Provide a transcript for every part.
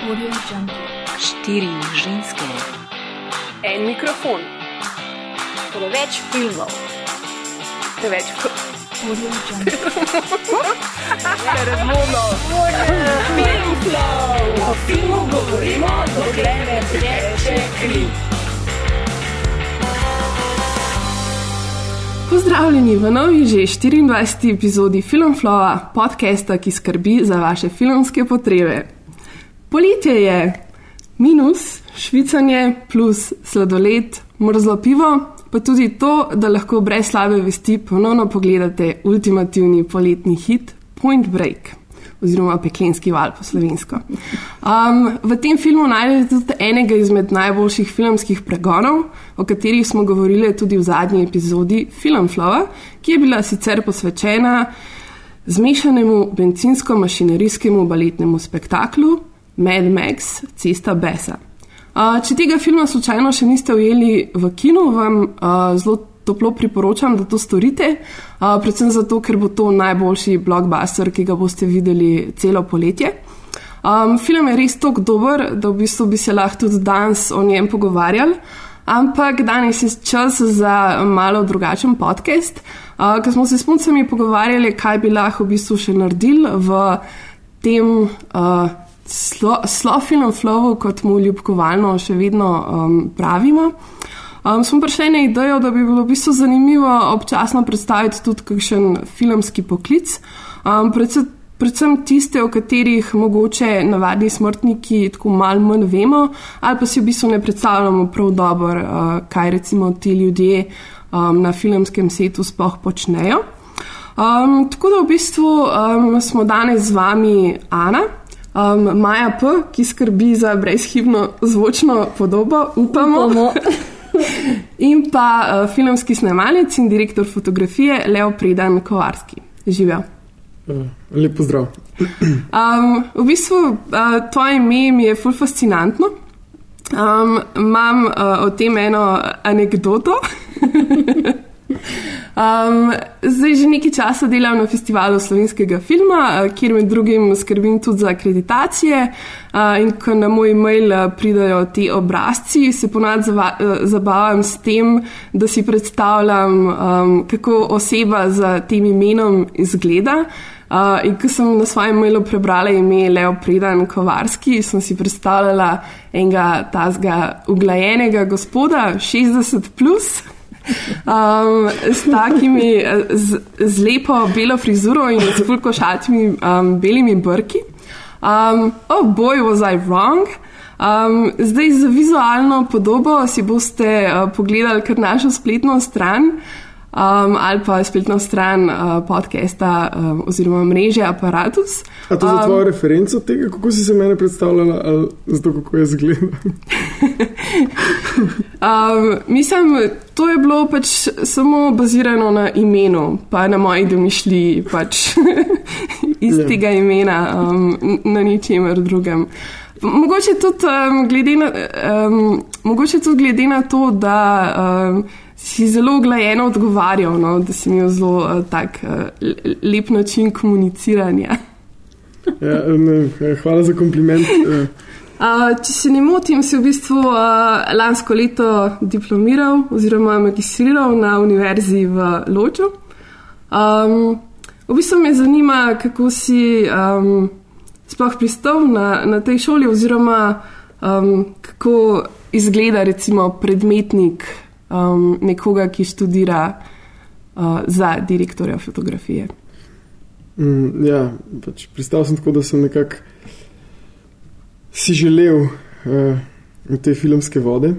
Audio Jungle. Štiri ženske, En mikrofon, Preveč filmov, preveč Audio Jungle. razvodno. o filmu govorimo, dokler ne teče kri. Pozdravljeni v novi že 24. epizodi Filmflowa, podcasta, ki skrbi za vaše filmske potrebe. Poletje je minus, švicanje plus sladoled, mrzlo pivo, pa tudi to, da lahko brez slabe vesti ponovno pogledate ultimativni poletni hit Point Break. Oziroma, peklenski val po slovensko. Um, v tem filmu najdete tudi enega izmed najboljših filmskih pregonov, o katerih smo govorili tudi v zadnji epizodi Filmflowa, ki je bila sicer posvečena zmešanemu bencinsko-mašinerijskemu baletnemu spektaklu Mad Max Cesta Besa. Uh, če tega filma slučajno še niste ujeli v kinu, vam uh, zelo toplo priporočam, da to storite, uh, predvsem zato, ker bo to najboljši blockbuster, ki ga boste videli celo poletje. Um, film je res tako dober, da v bistvu bi se lahko tudi danes o njem pogovarjali, ampak danes je čas za malo drugačen podcast, uh, ker smo se s puncami pogovarjali, kaj bi lahko v bistvu še naredili v tem. Uh, Slofilm flowu, kot mu ljubkovalno še vedno um, pravimo. Um, smo prišli na idejo, da bi bilo v bistvu zanimivo občasno predstaviti tudi kakšen filmski poklic, um, predvsem, predvsem tiste, o katerih mogoče navadni smrtniki tako malo manj vemo, ali pa si v bistvu ne predstavljamo prav dobro, uh, kaj recimo ti ljudje um, na filmskem svetu sploh počnejo. Um, tako da v bistvu um, smo danes z vami Ana. Um, Maja P., ki skrbi za brezhibno zvočno podobo, upamo. upamo. in pa uh, filmski snemalec in direktor fotografije Leo Predan Kovarski. Živijo. Lep pozdrav. Um, v bistvu uh, tvoje ime mi je ful fascinantno. Um, imam uh, o tem eno anegdoto. Um, zdaj že nekaj časa delam na festivalu slovenskega filma, kjer med drugim skrbim tudi za akreditacije. Uh, in ko na moj e-mail pridajo ti obrazci, se ponad zabavam s tem, da si predstavljam, um, kako oseba z tem imenom izgleda. Uh, in ko sem na svojem mailu prebrala ime Leo Predan Kovarski, sem si predstavljala enega tazga uglajenega gospoda, 60 plus. Um, s takimi, z, z lepo belo frizuro in s fulkošatimi um, belimi brki. Um, oh, boy, was I wrong? Um, zdaj za vizualno podobo si boste uh, pogledali kar našo spletno stran um, ali pa spletno stran uh, podcasta um, oziroma mreže Apparatus. A to je um, referenco tega, kako si se mene predstavljala, ali zato, kako je zgleda? um, mislim, to je bilo pač samo bazirano na imenu, pa na moji domišljiji, pač iz yeah. tega imena, um, na ničemer drugem. Mogoče tudi, um, glede na, um, mogoče tudi glede na to, da um, si zelo uglajeno odgovarjal, no, da si imel zelo uh, tak uh, lep način komuniciranja. ja, ne, hvala za kompliment. Uh. Če se ne motim, si v bistvu uh, lansko leto diplomiral oziroma magistriral na univerzi v Loču. Um, v bistvu me zanima, kako si um, sploh pristal na, na tej šoli oziroma um, kako izgleda recimo predmetnik um, nekoga, ki študira uh, za direktorja fotografije. Mm, ja, pač pristal sem tako, da sem nekako si želel uh, te filmske vode.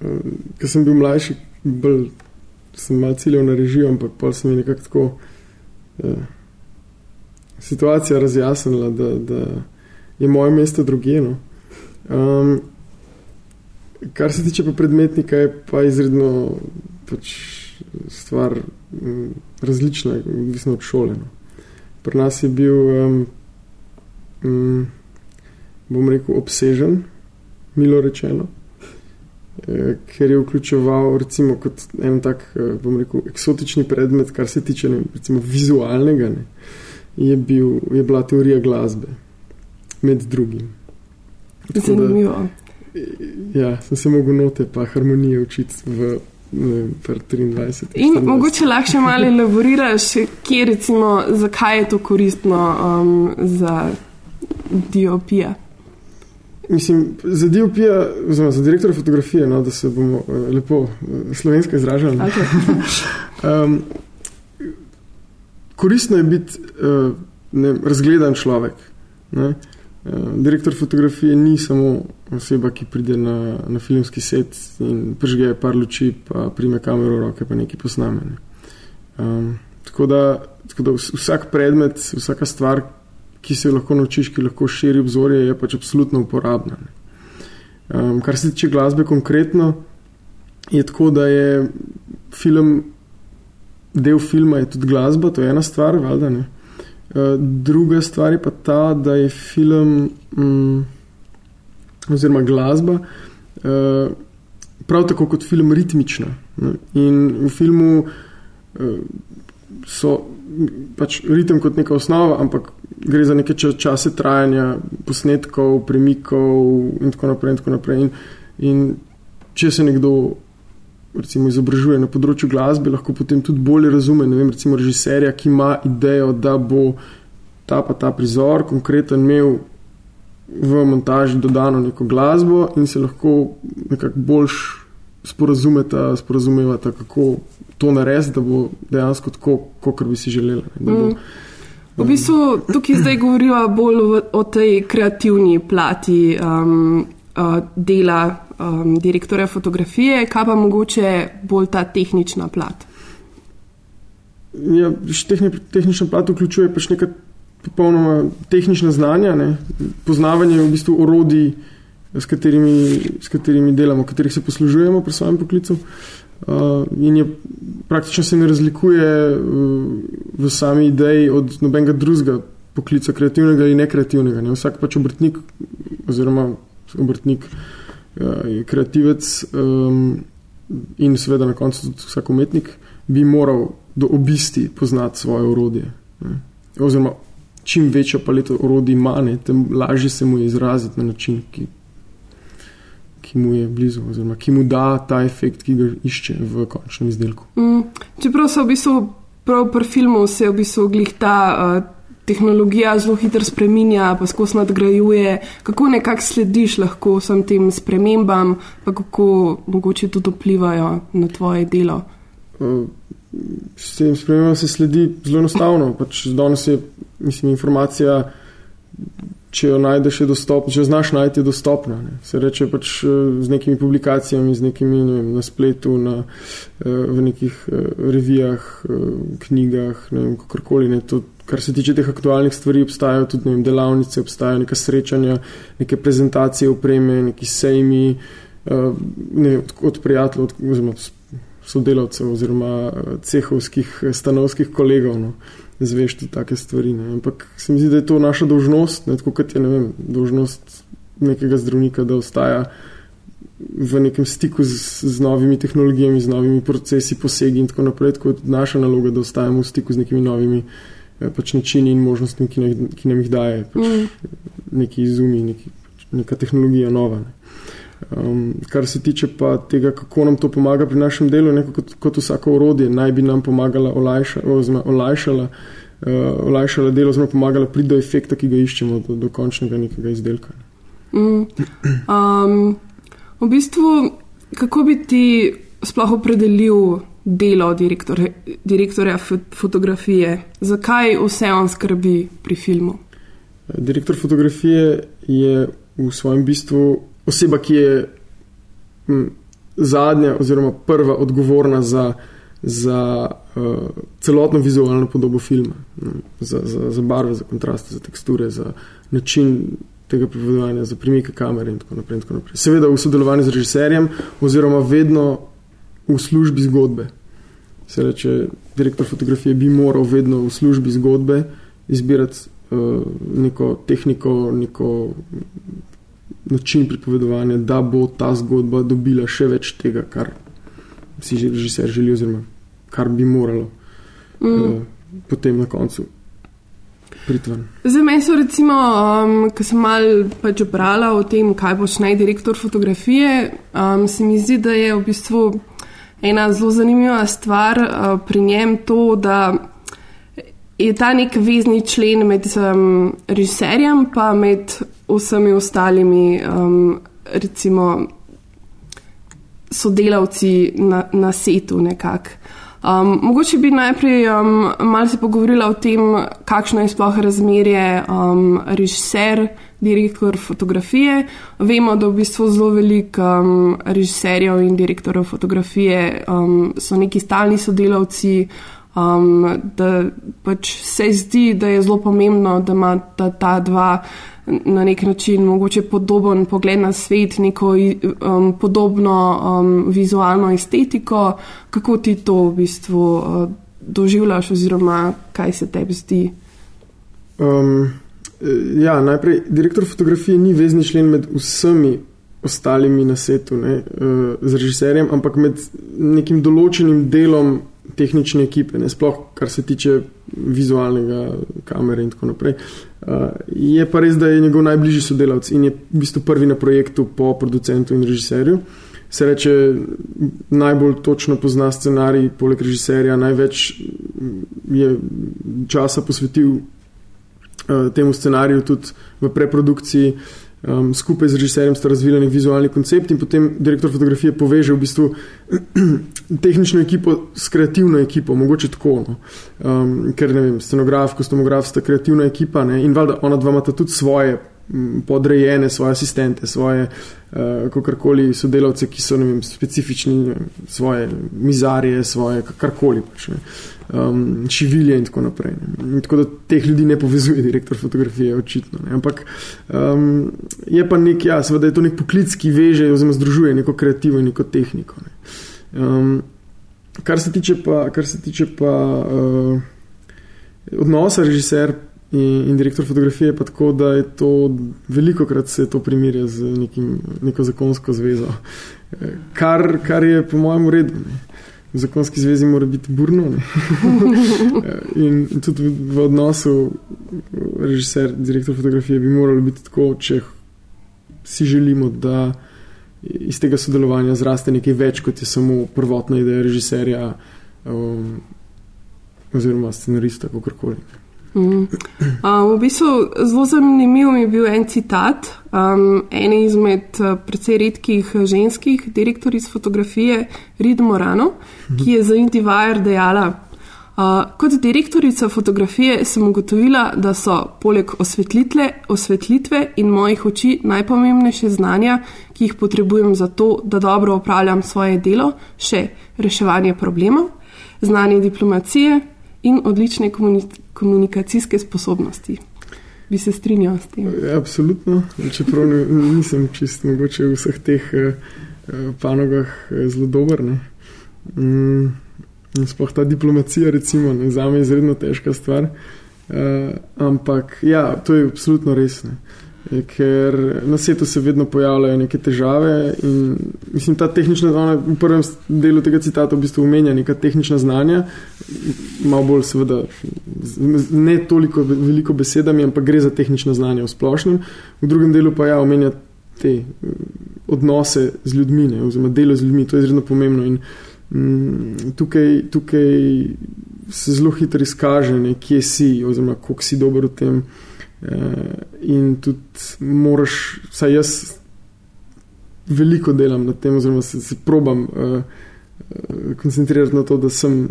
Uh, Ker sem bil mlajši, bolj, sem malo ciljal na režijo, ampak pa se mi je nekako tako uh, situacija razjasnila, da, da je moje mesto drugje. No. Um, kar se tiče pa predmetnika, je pa izredno pač stvar um, različna, odvisno od šole. No. Pri nas je bil. Um, um, bom rekel, obsežen, milo rečeno, eh, ker je vključeval recimo kot en tak, eh, bom rekel, eksotični predmet, kar se tiče ne, recimo, vizualnega, ne, je, bil, je bila teorija glasbe. med drugim. Tako da- Zanimivo. Ja, sem se mogel note pa harmonije učiti v vem, pri 23. In 24. mogoče lahko malo elaboriraš, kje recimo, zakaj je to koristno um, za diopija. Mislim, za DOP-ja, oziroma za direktorja fotografije, no, da se bomo eh, lepo eh, slovensko izražali. Okay. Um, koristno je biti uh, ne, razgledan človek. Ne? Uh, direktor fotografije ni samo oseba, ki pride na, na filmski set in prižge par luči, pa prime kamero v roke, pa nekaj posname. Ne? Um, tako, da, tako da vs- vsak predmet, vsaka stvar, ki se jo lahko naučiš, ki lahko širi obzorje, je pač absolutno uporabna. Ne? Um, kar se tiče glasbe konkretno, je tako, da je film del filma je tudi glasba, to je ena stvar, valjda, ne. Uh, druga stvar je pa ta, da je film, mm, oziroma glasba, uh, prav tako kot film ritmična. Ne. In v filmu uh, so pač ritem kot neka osnova, ampak gre za neke ča- čase trajanja posnetkov, premikov in tako naprej. In, tako naprej. in, in če se nekdo recimo, izobražuje na področju glasbe, lahko potem tudi bolje razume. Vem, recimo režiserja, ki ima idejo, da bo ta pa ta prizor konkreten imel v montaži dodano neko glasbo in se lahko nekako boljš sporazumeta, sporazumevata, kako to narediti, da bo dejansko tako, kot bi si želela. Ne, bo, Mm. V bistvu tukaj zdaj govoriva bolj o, o tej kreativni plati um, uh, dela um, direktorja fotografije, kaj pa mogoče bolj ta tehnična plat. Ja, tehni, tehnična plat vključuje pač neka popolnoma tehnična znanja, ne? poznavanje v bistvu orodij, s katerimi, s katerimi delamo, katerih se poslužujemo pri svojem poklicu. Uh, in je praktično se ne razlikuje uh, v sami ideji od nobenega drugega poklica, kreativnega ali nekreativnega. Ne? Vsak pač obrtnik, oziroma obrtnik uh, je kreativec um, in seveda na koncu tudi vsak umetnik bi moral do obisti poznati svoje orodje. Ne? Oziroma, čim večjo paleto orodij ima, ne, tem lažje se mu je izraziti na način, ki, ki mu je blizu, oziroma ki mu da ta efekt, ki ga išče v končnem izdelku. Mm, čeprav se v bistvu prav pri filmu se v bistvu glih ta uh, tehnologija zelo hitro spreminja, pa skozi nadgrajuje, kako nekako slediš lahko vsem tem spremembam, pa kako mogoče tudi vplivajo na tvoje delo. Uh, S tem spremembam se sledi zelo enostavno. Pač danes je mislim, informacija, če jo najdeš, je dostopna, če jo znaš najti, je dostopna. Ne. Se reče pač eh, z nekimi publikacijami, z nekimi ne vem, na spletu, na, eh, v nekih eh, revijah, knjigah, ne vem, kakorkoli. Ne. To, kar se tiče teh aktualnih stvari, obstajajo tudi vem, delavnice, obstajajo neka srečanja, neke prezentacije opreme, neki sejmi ne od, od prijateljev, od, oziroma sodelavcev oziroma eh, cehovskih eh, stanovskih kolegov. No. Zveš tudi take stvari. Ne. Ampak se mi zdi, da je to naša dolžnost, ne, tako kot je ne vem, dolžnost nekega zdravnika, da ostaja v nekem stiku z, z novimi tehnologijami, z novimi procesi, posegi in tako naprej. Tako je tudi naša naloga, da ostajamo v stiku z nekimi novimi eh, pač načini in možnostmi, ki, nam, ki nam jih daje pač Mm. neki izumi, neki, neka tehnologija nova. Ne. Um, kar se tiče pa tega, kako nam to pomaga pri našem delu, ne, kot, kot vsako orodje, naj bi nam pomagala olajša, oziroma, olajšala, uh, olajšala delo, oziroma pomagala priti do efekta, ki ga iščemo, do, do končnega nekega izdelka. Mm. Um, v bistvu, kako bi ti sploh opredelil delo direktorja, direktorja fo- fotografije? Zakaj vse on skrbi pri filmu? Direktor fotografije je v svojem bistvu oseba, ki je m, zadnja oziroma prva odgovorna za, za uh, celotno vizualno podobo filma, m, za, za, za barve, za kontraste, za teksture, za način tega pripovedovanja, za premike kamere in tako naprej. In tako naprej. Seveda v sodelovanju z režiserjem oziroma vedno v službi zgodbe. Se reče, direktor fotografije bi moral vedno v službi zgodbe izbirati uh, neko tehniko, neko način pripovedovanja, da bo ta zgodba dobila še več tega, kar si že režiser želi, oziroma kar bi moralo Mm. uh, potem na koncu. Za meni so, recimo, um, ko sem malo pač brala o tem, kaj počne direktor fotografije, um, se mi zdi, da je v bistvu ena zelo zanimiva stvar uh, pri njem to, da je ta nek vezni člen med um, režiserjem in med vsemi ostalimi, um, recimo, sodelavci na, na setu nekako. Um, mogoče bi najprej um, malo se pogovorila o tem, kakšno je sploh razmerje um, režiser, direktor fotografije. Vemo, da v bistvu zelo veliko um, režiserjev in direktorjev fotografije um, so neki stalni sodelavci, um, da pač se zdi, da je zelo pomembno, da ima ta, dva na nek način mogoče podoben pogled na svet, neko um, podobno um, vizualno estetiko. Kako ti to v bistvu uh, doživljaš, oziroma kaj se tebi zdi? Um, ja, najprej, direktor fotografije ni vezni člen med vsemi ostalimi na svetu, ne, uh, z režiserjem, ampak med nekim določenim delom tehnične ekipe, ne, sploh kar se tiče vizualnega kamere in tako naprej. Uh, je pa res, da je njegov najbližji sodelavec in je v bistvu prvi na projektu po producentu in režiserju. Se reče, najbolj točno pozna scenarij, poleg režiserja, največ je časa posvetil uh, temu scenariju, tudi v preprodukciji. Um, skupaj z režiserjem sta razvila nek vizualni koncept in potem direktor fotografije poveže v bistvu tehnično ekipo s kreativno ekipo, mogoče tako. No. Um, ker ne vem, scenograf, kostumograf sta kreativna ekipa ne, in valjda ona dva imata tudi svoje podrejene, svoje asistente, svoje uh, kakorkoli sodelavce, ki so vem, specifični, vem, svoje mizarje, svoje karkoli. Pač, um, šivilje in tako naprej. In tako da teh ljudi ne povezuje direktor fotografije, očitno. Ne. Ampak um, je pa nek, ja, seveda je to nek poklic, ki veže oziroma združuje neko kreativo in neko tehniko. Ne. Um, kar se tiče pa, kar se tiče pa uh, odnosa režiser. In, in direktor fotografije je pa tako, da je to veliko krat se to primerja z nekim, neko zakonsko zvezo, kar, kar je po mojem redu. Ne v zakonski zvezi mora biti burno. in tudi v odnosu režiser, direktor fotografije bi moralo biti tako, če si želimo, da iz tega sodelovanja zraste nekaj več, kot je samo prvotna ideja režiserja um, oziroma scenarista, kako koli. Mm. Uh, v bistvu zelo zanimiv mi je bil en citat um, ene izmed uh, precej redkih ženskih direktoric fotografije, Rid Morano, mm. ki je za IndiWire dejala: uh, Kot direktorica fotografije sem ugotovila, da so poleg osvetlitve in mojih oči najpomembnejše znanja, ki jih potrebujem za to, da dobro opravljam svoje delo, še reševanje problemov, znanje diplomacije in odlične komunikacije komunikacijske sposobnosti. Bi se strinjal s tem? Ja, absolutno. Čeprav nisem čist mogoče v vseh teh eh, panogah eh, zelo dober. Mm, sploh ta diplomacija, recimo, ne, za me je izredno težka stvar. Uh, ampak ja, to je absolutno res. Ne ker na svetu se vedno pojavljajo neke težave. In, mislim, ta tehnična znanja, v prvem delu tega citata, v bistvu omenja neka tehnična znanja, malo bolj, seveda, ne toliko veliko besedami, ampak gre za tehnična znanja v splošnem. V drugem delu pa ja, omenja te odnose z ljudmi, ne, oziroma delo z ljudmi, to je izredno pomembno. In, mm, tukaj, tukaj se zelo hitro izkaže, ne, kje si, oziroma koliko si dober v tem. Eh, in tudi moraš, saj jaz veliko delam na tem, oziroma se, se probam uh, koncentrirati na to, da sem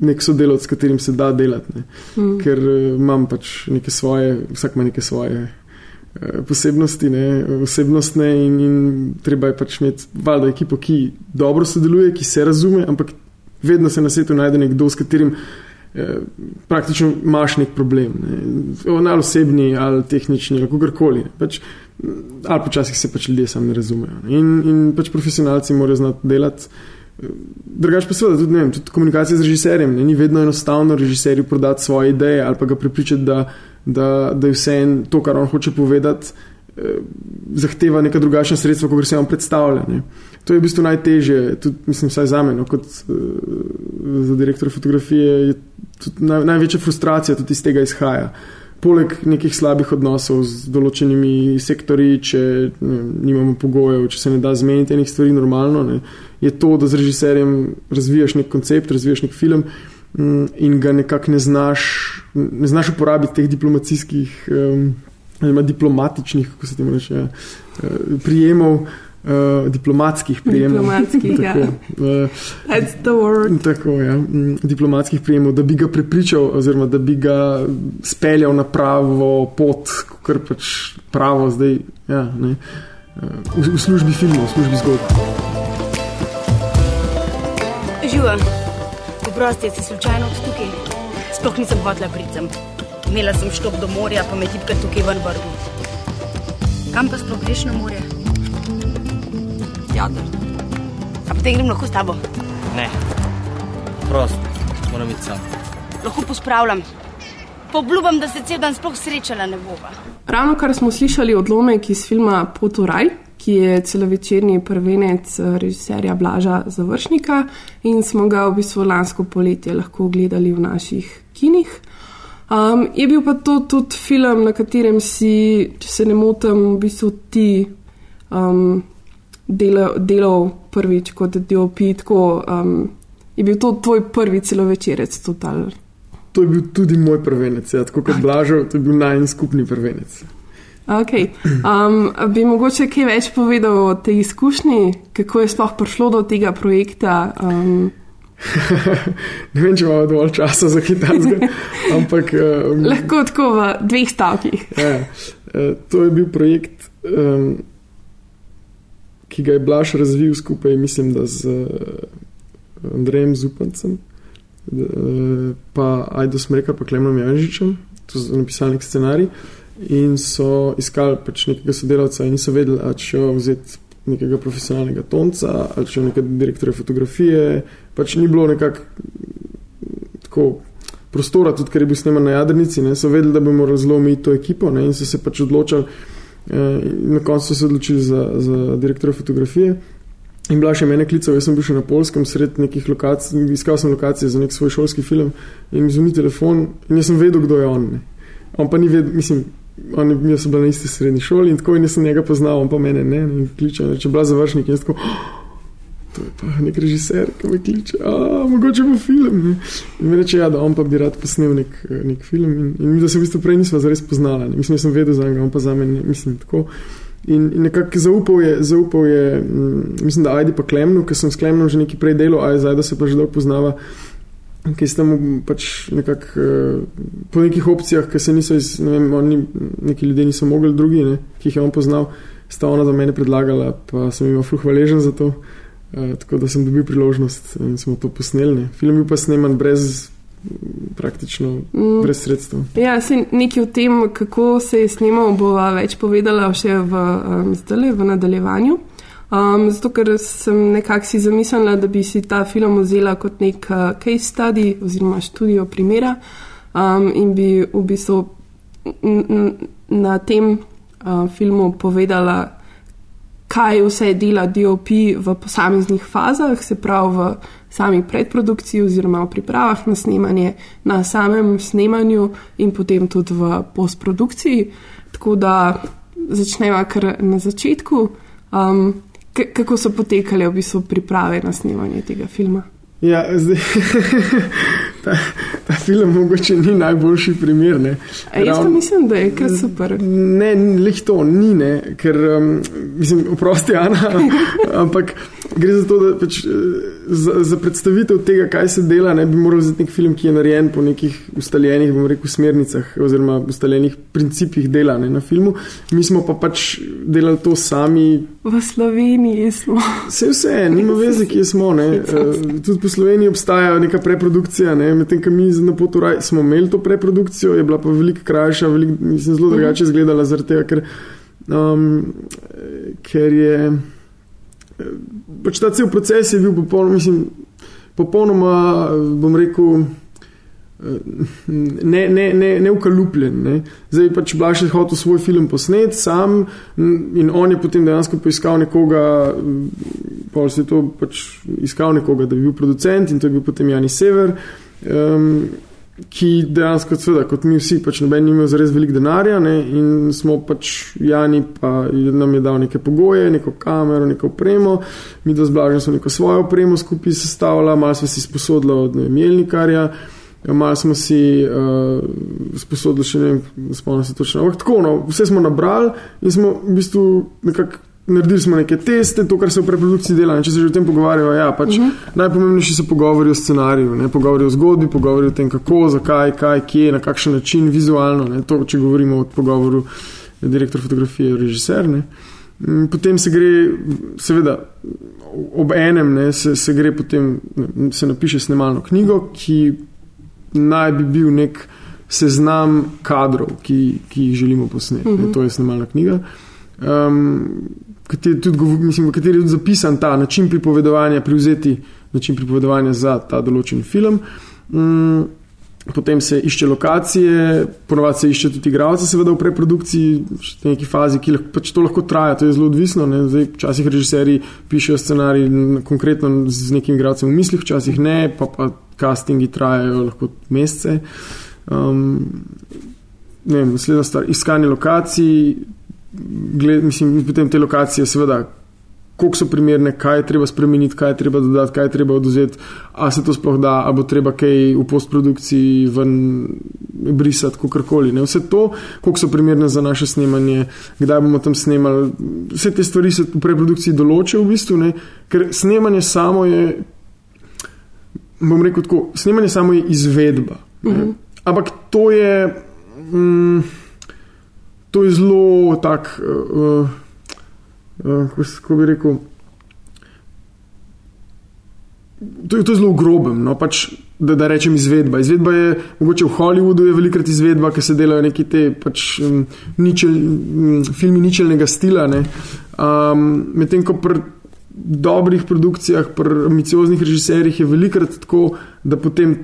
nek sodelovec, s katerim se da delati. Mm. Ker uh, imam pač neke svoje, vsak ima neke svoje. Posebnosti, ne, osebnostne, in, in treba je pač imeti valjda ekipo, ki dobro sodeluje, ki se razume, ampak vedno se na svetu najde nekdo, s katerim uh, praktično imaš nek problem, ne. ali osebni, ali tehnični, ali kakorkoli. Pač, ali počasih se pač ljudje sami ne razumejo. Ne. In, in pač profesionalci morajo znati delati. Drugač pa seveda tudi, vem, tudi komunikacija z režiserjem. Ne. Ni vedno enostavno režiserju prodati svoje ideje ali pa ga pripričati, da, da, da je vse en to, kar on hoče povedati. Eh, zahteva neka drugačna sredstva, kot se vam predstavlja. Ne. To je v bistvu najtežje, tudi mislim, vsaj za me, no, kot uh, za direktor fotografije, je naj, največja frustracija tudi iz tega izhaja. Poleg nekih slabih odnosov z določenimi sektorji, če ne, nimamo pogojev, če se ne da zmeniti enih stvari normalno, ne, je to, da z režiserjem razvijaš nek koncept, razvijaš nek film um, in ga nekako ne znaš, ne znaš uporabiti teh diplomacijskih, um, diplomatičnih, kako se temu reče, uh, prijemov uh, diplomatskih prijemov. Diplomatskih, tako, ja. uh, tako, ja, mm, diplomatskih prijemov, da bi ga prepričal, oziroma da bi ga speljal na pravo pot, kar pač pravo zdaj, ja, ne, uh, v, v službi filmov, v službi zgodb. Živa, oprosti, si slučajno od tukaj. Sploh nisem hotela pricem. Imela sem štop do morja, pa me tipka tukaj ven vrgu. Kam pa sploh greš na morje? Jader. A potem grem lahko s tabo. Ne, prost, moram biti sam. Lahko pospravljam. Pobljubam, da se cel dan sploh srečala ne bova. Ravno kar smo slišali odlomek iz filma Potoraj, ki je celovečerni prvenec eh, režiserja Blaža Završnika in smo ga v bistvu lansko poletje lahko gledali v naših kinih. Um, je bil pa to tudi film, na katerem si, če se ne motim, v bistvu ti um, delal, delal prvič kot DOP. Tako, um, je bil to tvoj prvi celovečerec, total. To je bil tudi moj prvenec, ja, tako kot Blažov, to je bil najmanj skupni prvenec. Okay. Um, bi mogoče kaj več povedal o tej izkušnji, kako je sploh prišlo do tega projekta? Um, ne vem, če imamo dovolj časa za kitajsko, ampak. Um, lahko tako v dveh stavkih. ja, uh, to je bil projekt, um, ki ga je Blaž razvil skupaj, mislim, da z uh, Andrejem Zupancem, uh, pa Ajdo Smreka, pa Klemnom Janžičem, to so napisali scenarij. In so iskali pač nekega sodelavca, in niso vedeli, če vzeti nekega profesionalnega tonca ali če nekega direktorja fotografije. Pač ni bilo nekako tako prostora, tudi ker je bil sneman na jadrnici, ne, so vedeli, da bomo razlomili to ekipo ne, in so se pač odločili. Eh, na koncu so se odločili za, za direktorja fotografije. In bila še mene klical, jaz sem bil še na polskem, sred nekih lokacij, iskal sem lokacije za nek svoj šolski film in mi zvoni telefon in jaz sem vedel, kdo je on. Ne. On pa ni vedel, mislim, on je bil na isti srednji šoli in tako in jaz sem njega poznal, on pa mene ne, ne kliče, če bila završnik, jaz tako. Oh, To je pa nek režiser, ki me kliče, a mogoče bo film. Ne? In mi reče, ja, da on pa bi rad posnel nek, nek film. In, in mi, da se v bistvu prej nismo zares poznali. Mislim, da sem vedel za njega, on pa za mene, mislim, tako. In, in nekako zaupal je, zaupal je m, mislim, da Ajdi pa Klemnu, ker sem s Klemnom že nekaj prej delal, a zdaj da se pa že dolgo poznava, ki ste mu pač nekako po nekih opcijah, ki se niso iz, ne vem, oni, neki ljudje niso mogli, drugi, ne, ki jih je on poznal, sta ona za mene predlagala, pa sem jim fluh hvaležen za to. Uh, tako da sem dobil priložnost in smo to posneli. Film je pa sneman brez, praktično mm. brez sredstev. Ja, nekaj o tem, kako se je snimal, bo več povedala še v, um, zdale, v nadaljevanju. Um, zato, ker sem nekako si zamislila, da bi si ta film vzela kot nek uh, case study oziroma študijo primera um, in bi v bistvu na tem uh, filmu povedala, kaj vse dela DOP v posameznih fazah, se pravi v sami predprodukciji oziroma v pripravah na snemanje, na samem snemanju in potem tudi v postprodukciji. Tako da začneva kar na začetku, um, kako so potekale v bistvu priprave na snemanje tega filma. Ja, zdaj, ta, ta film mogoče ni najboljši primer. Ne. Jaz pa mislim, da je kar super. Ne, leh to ni, ne, ker um, mislim, oprosti, Ana, ampak gre za to, da pač, za, za predstavitev tega, kaj se dela, ne bi moral vzeti nek film, ki je narejen po nekih ustaljenih, bomo rekel, smernicah oziroma ustaljenih principih dela ne, na filmu. Mi smo pa pač delali to sami. V Sloveniji smo. Vse, vse, nima veze, kje smo. Ne. Tudi po Sloveniji obstaja neka preprodukcija, ne. medtem ko mi na Potoraj smo imeli to preprodukcijo, je bila pa veliko krajša, veliko, mislim, zelo drugače izgledala, zaradi tega, ker, um, ker je pač ta cel proces je bil popolnoma, mislim, popolnoma, bom rekel, ne, ne, ne, ne ukalupljen. Ne. Zdaj pač Blaž je hotel svoj film posnet sam in on je potem dejansko poiskal nekoga, pa se je to pač iskal nekoga, da bi bil producent in to je bil potem Jani Sever. Um, Ki dejansko, seveda, kot mi vsi, pač noben ima za res velik denarja, ne, in smo pač Jani, pa nam je dal neke pogoje, neko kamero, neko opremo, mi do zblažen smo neko svojo opremo skupaj sestavljali, malo smo si sposodili od Mielnikarja, malo smo si uh, sposodili še ne vem, spomnim se točno. Ampak tako, no, vse smo nabrali in smo v bistvu nekako naredili smo neke teste, to, kar se v preprodukciji dela. In če se že o tem pogovarjajo, ja, pač uh -huh. najpomembnejši so pogovori o scenariju, ne, pogovori o zgodbi, pogovori o tem, kako, zakaj, kaj, kje, na kakšen način, vizualno. Ne, to, če govorimo o pogovoru direktor fotografije, režiser. Ne. Potem se gre, seveda, ob enem, ne, se, se gre potem, ne, se napiše snemalno knjigo, ki naj bi bil nek seznam kadrov, ki, ki jih želimo posneti. Uh -huh. To je snemalna knjiga. Um, kateri tudi, mislim, v kateri je tudi zapisan ta način pripovedovanja, privzeti način pripovedovanja za ta določen film. Um, potem se išče lokacije, ponovadi se išče tudi igralce, seveda v preprodukciji, v neki fazi, ki lahko, pač to lahko traja, to je zelo odvisno. Včasih režiserji pišejo scenarij konkretno z nekim igralcem v mislih, včasih ne, pa, pa castingi trajajo lahko mesece. Um, ne vem, naslednja stvar, iskanje lokacij, gled, mislim, potem te lokacije, seveda, koliko so primerne, kaj je treba spremeniti, kaj je treba dodati, kaj je treba oduzeti, a se to sploh da, a bo treba kaj v postprodukciji ven brisati, kakorkoli. Ne? Vse to, koliko so primerne za naše snemanje, kdaj bomo tam snemali, vse te stvari se v preprodukciji določijo v bistvu, ne? ker snemanje samo je, bom rekel tako, snemanje samo je izvedba. Uh -huh. Ampak to je. Mm, to je zelo tak, uh, uh, kako bi rekel. To je, to je zelo groben, no, pač, da, da rečem izvedba. Izvedba je, mogoče v Hollywoodu je velikrat izvedba, ker se delajo neki te pač, um, ničel, um, filmi ničelnega stila. Um, Medtem ko pri dobrih produkcijah, pri ambicioznih režiserjih je velikrat tako, da potem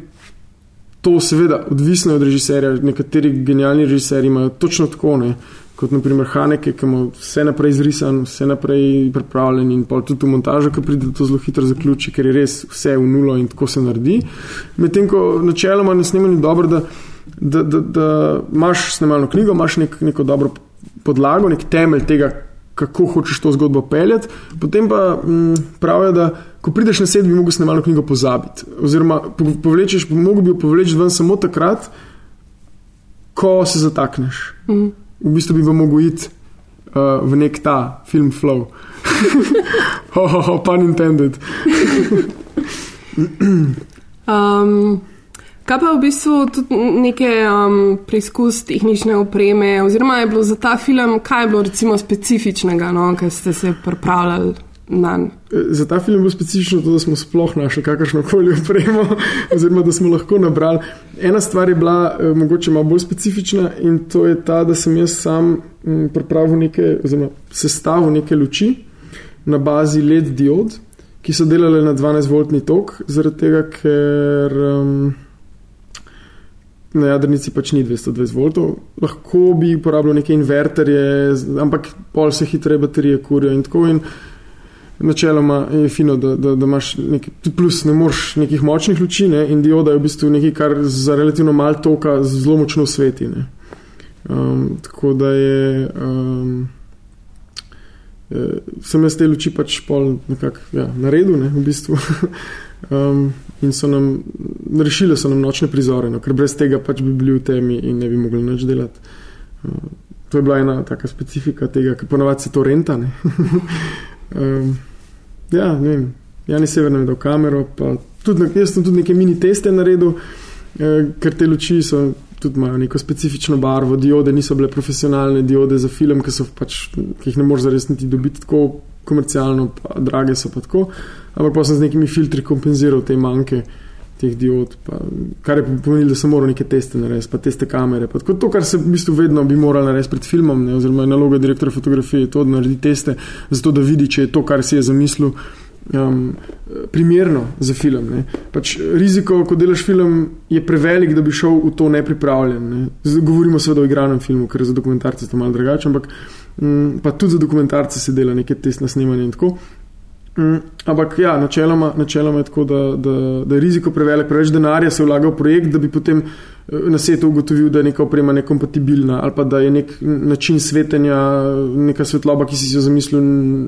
to seveda odvisno od režiserja. Nekateri genialni režiserji imajo točno tako, ne? kot naprimer Haneke, ki ima vse naprej izrisan, vse naprej pripravljen in pa tudi v montažu, ki pride to zelo hitro zaključi, ker je res vse v nulo in tako se naredi. Medtem ko načeloma na snemanju je dobro, da, da, da, da imaš snemalno knjigo, imaš nek, neko dobro podlago, nek temelj tega, kako hočeš to zgodbo peljati. Potem pa m, pravijo, da ko prideš na sed, bi lahko snemalno knjigo pozabiti. Oziroma, povlečeš, mogoče bi jo povleči ven samo takrat, ko se zatakneš. Mm. V bistvu bi lahko iti uh, v nek ta film flow. oh, oh, oh, pun intended. um. Kaj pa v bistvu tudi neke um, preizkus tehnične opreme, oziroma je bilo za ta film, kaj je bilo recimo specifičnega, no, ker ste se pripravljali na njega? Za ta film je bilo specifično to, da smo sploh našli kakršno koli opremo, oziroma da smo lahko nabrali. Ena stvar je bila eh, mogoče malo bolj specifična in to je ta, da sem jaz sam m, pripravil neke, oziroma sestavil neke luči na bazi LED diod, ki so delale na 12-voltni tok, zaradi tega, ker. Um, na jadrnici pač ni 220 voltov, lahko bi uporabljal neke inverterje, ampak pol se hitreje baterije kurijo in tako. In načeloma je fino, da, da, da imaš nekaj, plus ne moreš nekih močnih luči ne, in dioda je v bistvu nekaj, kar za relativno malo toka zelo močno sveti. Um, tako da je. Um, Sem jaz te luči pač pol nekako ja, naredil, ne, v bistvu. um, in so nam rešili so nam nočne prizore, no, ker brez tega pač bi bili v temi in ne bi mogli nič delati. Uh, to je bila ena taka specifika tega, ker ponovadi se to renta. um, ja, ne vem, Jani Severno je dal kamero, pa tudi, jaz sem tudi neke mini teste naredil, uh, ker te luči so. Tudi imajo neko specifično barvo, diode niso bile profesionalne diode za film, ki, pač, ki jih ne moreš zaresniti dobiti tako komercialno, pa drage so pa tako. Ampak pa sem z nekimi filtri kompenziral te manjke teh diod, pa, kar je pomenilo, da sem moral neke teste narediti, pa teste kamere. Pa, to, kar se v bistvu vedno bi moral narediti pred filmom, ne, oziroma naloga direktora fotografije je to, da naredi teste, zato da vidi, če je to, kar si je zamislil, um, primerno za film. Ne. Pač riziko, ko delaš film, je prevelik, da bi šel v to nepripravljen. Ne. Govorimo seveda o igranem filmu, ker za dokumentarce je to malo drugače, ampak um, pa tudi za dokumentarce se dela nekaj testna snemanja in tako. Mm, ampak ja, načeloma, načeloma je tako, da, da, da je riziko prevelik, preveč denarja se vlaga v projekt, da bi potem eh, na svetu ugotovil, da je neka oprema nekompatibilna ali pa da je nek način svetenja, neka svetloba, ki si jo zamislil,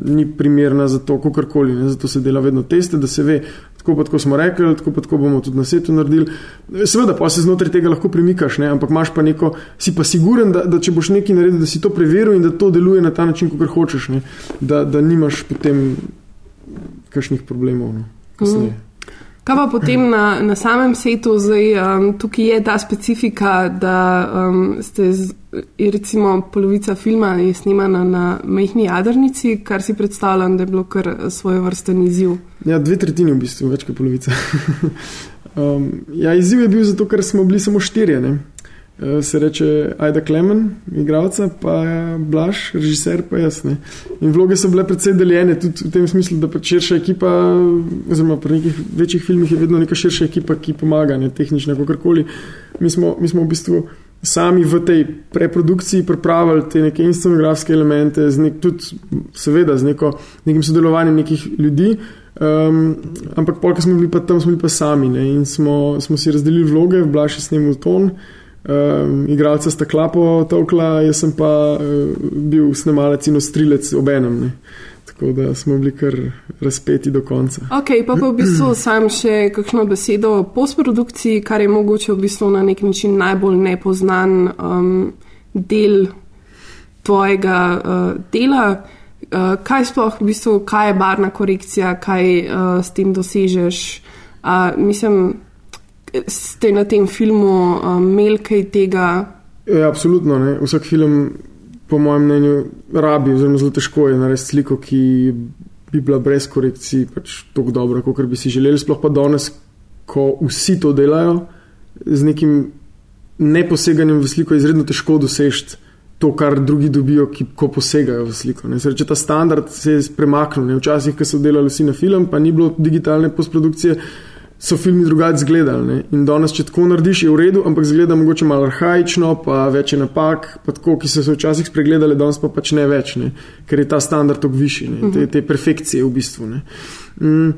ni primerna za to, kakorkoli. Zato se dela vedno teste, da se ve, tako pa tako smo rekli, tako pa tako bomo tudi na svetu naredili. Seveda pa se znotraj tega lahko premikaš, ne? ampak imaš pa neko, si pa siguren, da, da če boš nekaj naredil, da si to preveril in da to deluje na ta način, kot hočeš, da, da nimaš potem kakšnih problemov. No, mm. Kaj pa potem na, na samem svetu, zdaj um, tukaj je ta specifika, da um, ste z, recimo polovica filma je snimana na mehni jadrnici, kar si predstavljam, da je bilo kar svoje vrste izziv. Ja, dve tretjini v bistvu, več kot polovica. um, ja, izziv je bil zato, ker smo bili samo štirje. Ne? Eh, se reče Aida Klemen, igralca, pa Blaž, režiser, pa jaz. Ne. In vloge so bile predvsej deljene, tudi v tem smislu, da pač širša ekipa, oziroma pri nekih večjih filmih je vedno neka širša ekipa, ki pomaga, ne tehnično, kakorkoli. Mi smo, mi smo v bistvu sami v tej preprodukciji pripravili te neke inscenografske elemente, z nek, tudi, seveda, z neko, nekim sodelovanjem nekih ljudi. Um, ampak, polk smo bili pa tam, smo bili pa sami ne, in smo, smo si razdelili vloge, Blaž je snimal ton. Um, igralca sta klapo tokla, jaz sem pa uh, bil snemalec in ostrilec ob enem. Ne. Tako da smo bili kar razpeti do konca. Ok, pa pa v bistvu sam še kakšno besedo o postprodukciji, kar je mogoče v bistvu na nek način najbolj nepoznan um, del tvojega uh, dela. Uh, kaj sploh v bistvu, kaj je barna korekcija, kaj uh, s tem dosežeš? Uh, mislim, ste na tem filmu um, imeli kaj tega? Ja, absolutno. Ne. Vsak film, po mojem mnenju, rabi, zelo, zelo težko je narediti sliko, ki bi bila brez korekcij pač tako dobra, kot bi si želeli. Sploh pa danes, ko vsi to delajo, z nekim neposeganjem v sliko, je izredno težko doseči. To, kar drugi dobijo, ki ko posegajo v sliko. Če ta standard se je premaknil, včasih, ko so delali vsi na film, pa ni bilo digitalne postprodukcije, so filmi drugače izgledali. Ne? In danes, če tako narediš, je v redu, ampak zgleda mogoče malo arhajično, pa več je napak, pa tako, ki so se včasih spregledali, danes pa pač ne več, ne? ker je ta standard tako višji, te, te perfekcije v bistvu. Mm,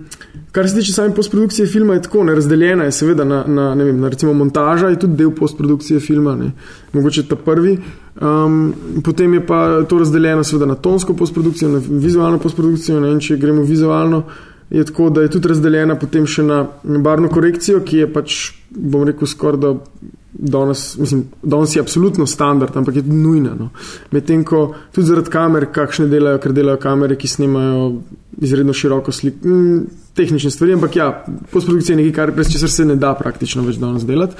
kar se tiče same postprodukcije filma, je tako, ne, razdeljena je seveda na, na, ne vem, na recimo montaža, je tudi del postprodukcije filma, ne? mogoče ta prvi. Um, potem je pa to razdeljeno seveda na tonsko postprodukcijo, na vizualno postprodukcijo, ne vem, če gremo vizualno je tako, da je tudi razdeljena potem še na barvno korekcijo, ki je pač, bom rekel, skoraj da danes, mislim, danes je absolutno standard, ampak je tudi nujna. No. Medtem ko tudi zaradi kamer, kakšne delajo, ker delajo kamere, ki snimajo izredno široko sliko, mm, tehnične stvari, ampak ja, postprodukcija je nekaj, kar brez česar se ne da praktično več danes delati.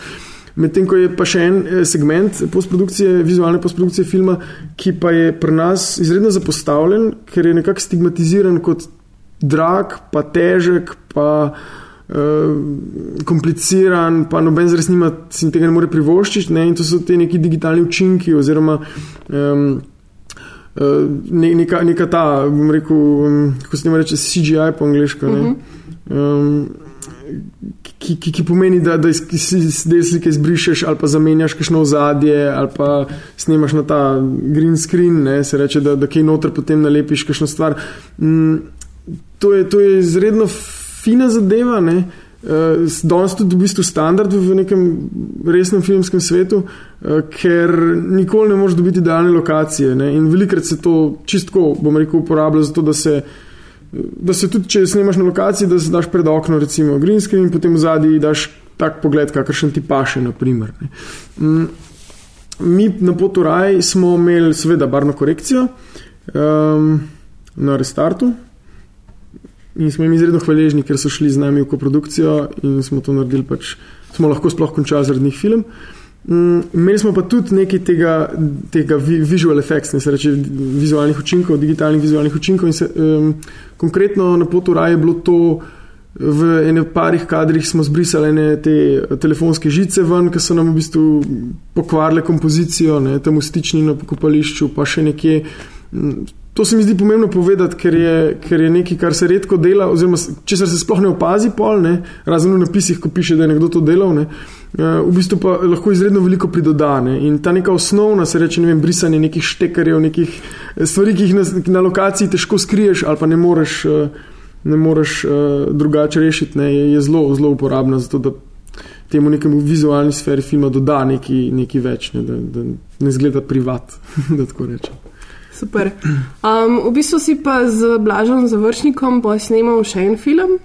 Medtem ko je pa še en eh, segment postprodukcije, vizualne postprodukcije filma, ki pa je pri nas izredno zapostavljen, ker je nekako stigmatiziran kot drag, pa težek, pa uh, kompliciran, pa noben zres nima, si tega ne more privoščiti. Ne? In to so ti neki digitalni učinki, oziroma um, uh, ne, neka, neka ta, bom rekel, um, kako se jim reče, CGI po angliško. -huh. um, Ki, ki, ki pomeni, da, da te slike izbrišeš ali pa zamenjaš kakšno ozadje, ali pa snemaš na ta green screen, ne, se reče, da, da kaj noter potem nalepiš kakšno stvar. Mm, to je, to je izredno fina zadeva. Ne? Uh, danes tudi v bistvu standard v nekem resnem filmskem svetu, uh, ker nikoli ne moreš dobiti idealne lokacije. Ne? In velikrat se to čistko, bom rekel, uporablja za to, da se, da se tudi, če snemaš na lokaciji, da se daš pred okno, recimo green screen, in potem v zadnji daš tak pogled, kakršen ti paše. Naprimer, um, mi na potu raj smo imeli, seveda, barno korekcijo um, na restartu. In smo jim izredno hvaležni, ker so šli z nami v koprodukcijo in smo to naredili, pač smo lahko sploh končali zaradi njih film. Mm, imeli smo pa tudi nekaj tega, tega visual effects, ne se reče vizualnih učinkov, digitalnih vizualnih učinkov. Se, um, konkretno na potu raje je bilo to, v enem parih kadrih smo zbrisali te telefonske žice ven, ki so nam v bistvu pokvarile kompozicijo, ne, tam v stični na pokopališču, pa še nekje. Um, To se mi zdi pomembno povedati, ker je, ker je nekaj, kar se redko dela, oziroma če se sploh ne opazi, pol, ne, razen v napisih, ko piše, da je nekdo to delal, ne, uh, v bistvu pa lahko izredno veliko pridodane. In ta neka osnovna, se reče, ne vem, brisanje nekih štekarjev, nekih stvari, ki jih na, na lokaciji težko skriješ ali pa ne moreš, uh, ne moreš drugače rešiti, ne, je, je zelo, zelo uporabna za to, da temu nekemu vizualni sferi filma doda nekaj, nekaj več, ne, da, da ne zgleda privat, da tako rečem. Super. Um, v bistvu si pa z Blažom Završnikom posnemal še en film.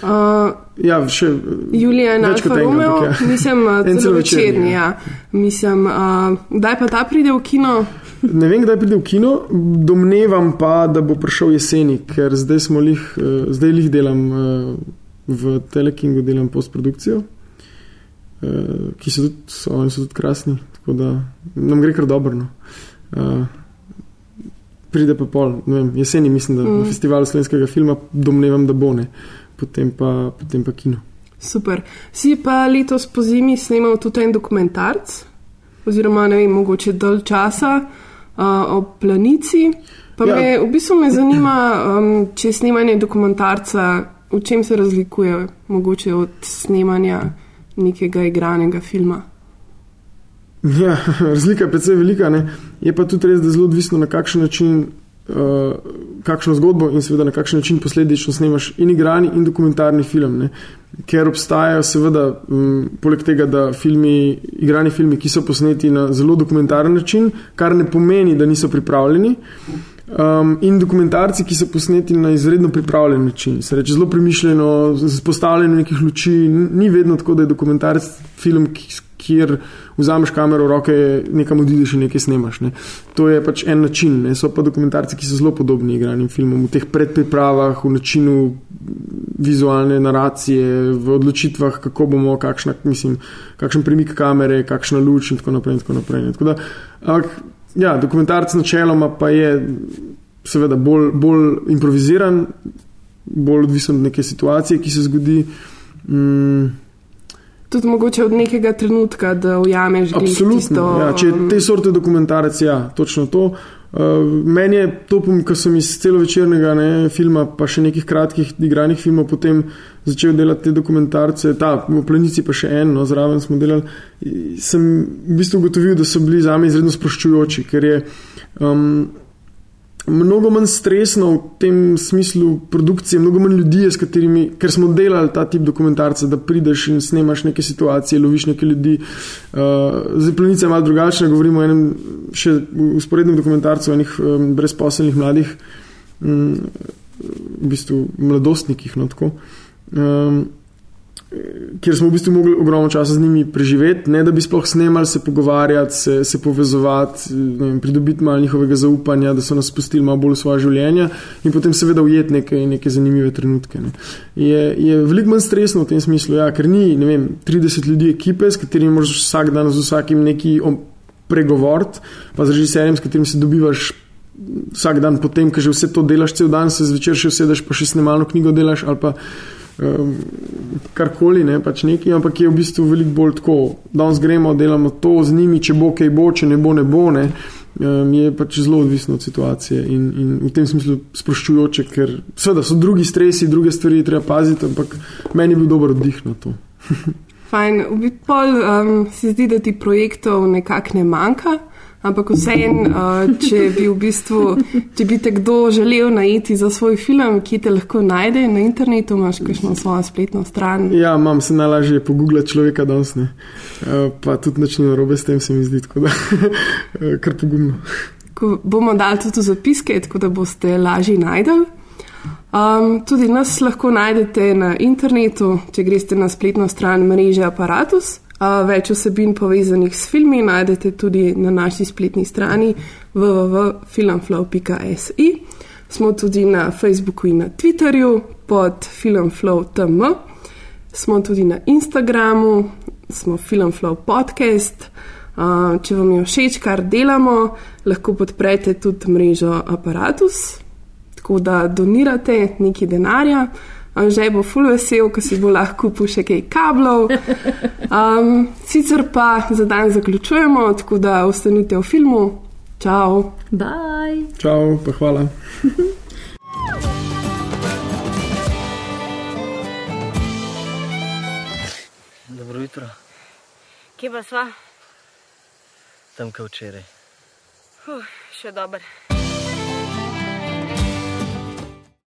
Uh, ja, še Julija in Alfa Romeo, ja. mislim, uh, celo večerni. ja. Ja. Mislim, uh, kdaj pa ta pride v kino? Ne vem, kdaj pride v kino, domnevam pa, da bo prišel jeseni, ker zdaj, smo lih, uh, zdaj lih delam uh, v Telekingu, delam postprodukcijo, uh, ki so tudi, so, so tudi krasni, tako da nam gre kar dobro. No. Uh, pride pa pol, ne vem, jeseni mislim, da mm. na festivalu slovenskega filma domnevam, da bo ne, potem pa, potem pa kino. Super. Si pa letos po zimi snemal tudi en dokumentarc, oziroma ne vem, mogoče dalj časa uh, o planici. Pa ja. me v bistvu me zanima, um, če je snemanje dokumentarca, v čem se razlikuje mogoče od snemanja nekega igranega filma. Ja, razlika je precej velika. Ne? Je pa tudi res, da je zelo odvisno na kakšen način, uh, kakšno zgodbo in seveda na kakšen način posledično snemaš in igrani in dokumentarni film. Ne? Ker obstajajo, seveda, um, poleg tega, da filmi, igrani filmi, ki so posneti na zelo dokumentaren način, kar ne pomeni, da niso pripravljeni. Um, in dokumentarci, ki so posneti na izredno pripravljen način, se reče zelo premišljeno, z postavljanjem nekih luči. Ni vedno tako, da je dokumentarc film, ki, kjer vzameš kamero v roke, nekam odiš in nekaj snemaš. Ne. To je pač en način. Ne. So pa dokumentarci, ki so zelo podobni igranim filmom, v teh predpripravah, v načinu vizualne naracije, v odločitvah, kako bomo, kakšna, mislim, kakšen premik kamere, kakšna luč in tako naprej. In tako naprej ne. tako da, ampak, ja, dokumentarc načeloma pa je seveda bolj, bolj improviziran, bolj odvisen od neke situacije, ki se zgodi. Mm, Tudi mogoče od nekega trenutka, da ujameš glih Absolutno. tisto. Ja, če um, te sorte dokumentarec, ja, točno to. Uh, meni je to, pom- ko sem iz celovečernega ne, filma, pa še nekih kratkih igranih filmov, potem začel delati te dokumentarce, ta v Planici pa še en, no, zraven smo delali, i- sem v bistvu ugotovil, da so bili za me izredno sproščujoči, ker je um, mnogo manj stresno v tem smislu produkcije, mnogo manj ljudi, je, s katerimi, ker smo delali ta tip dokumentarca, da prideš in snemaš neke situacije, loviš neke ljudi. Uh, zdaj, planica je malo drugačna, govorimo o enem še usporednem dokumentarcu, enih um, brezposelnih mladih, um, v bistvu mladostnikih. No, tako. um, kjer smo v bistvu mogli ogromno časa z njimi preživeti, ne da bi sploh snemali, se pogovarjati, se, se povezovati, vem, pridobiti malo njihovega zaupanja, da so nas spustili malo bolj v svoje življenje in potem seveda ujeti neke, neke zanimive trenutke. Ne. Je, je veliko manj stresno v tem smislu, ja, ker ni vem, 30 ljudi ekipe, s katerimi moraš vsak dan z vsakim neki pregovoriti, pa z režiserjem, s katerim se dobivaš. Vsak dan, potem, ko že vse to delaš, cel dan se zvečer še usedeš, pa še snemalno knjigo delaš ali pa um, karkoli, ne, pač nekaj, ampak je v bistvu veliko bolj tako. Danes gremo, delamo to z njimi, če bo kaj bo, če ne bo, ne bo. Ne. Um, je pač zelo odvisno od situacije in, in v tem smislu sproščujoče, ker seveda so drugi stresi, druge stvari treba paziti, ampak meni je bil dober oddih na to. Fajn, v bistvu um, se zdi, da ti projektov nekako ne manjka. Ampak vseeno, uh, če bi v bistvu, če bi te kdo želel najti za svoj film, ki te lahko najde na internetu, imaš kakšno svojo spletno stran. Ja, imam se najlažje pogooglati človeka danes, ne. Uh, pa tudi nič ni narobe s tem, se mi zdi, tako da kar pogumno. Ko bomo dali tudi zapiske, tako da boste lažje najdel. Um, tudi nas lahko najdete na internetu, če greste na spletno stran mreže Apparatus. Več vsebin povezanih s filmi najdete tudi na naši spletni strani www.filmflow.si. Smo tudi na Facebooku in na Twitterju pod filmflow.tm, smo tudi na Instagramu, smo Filmflow podcast. Če vam je všeč, kar delamo, lahko podprete tudi mrežo Apparatus, tako da donirate nekaj denarja. Anže bo ful vesel, ker si bo lahko kupil še kaj kablov. Um, sicer pa za dan zaključujemo, tako da ostanite v filmu. Čau. Bye. Čau, pa hvala. Dobro jutro. Kje pa sva? Tam, kot včeraj. Huh, še dober.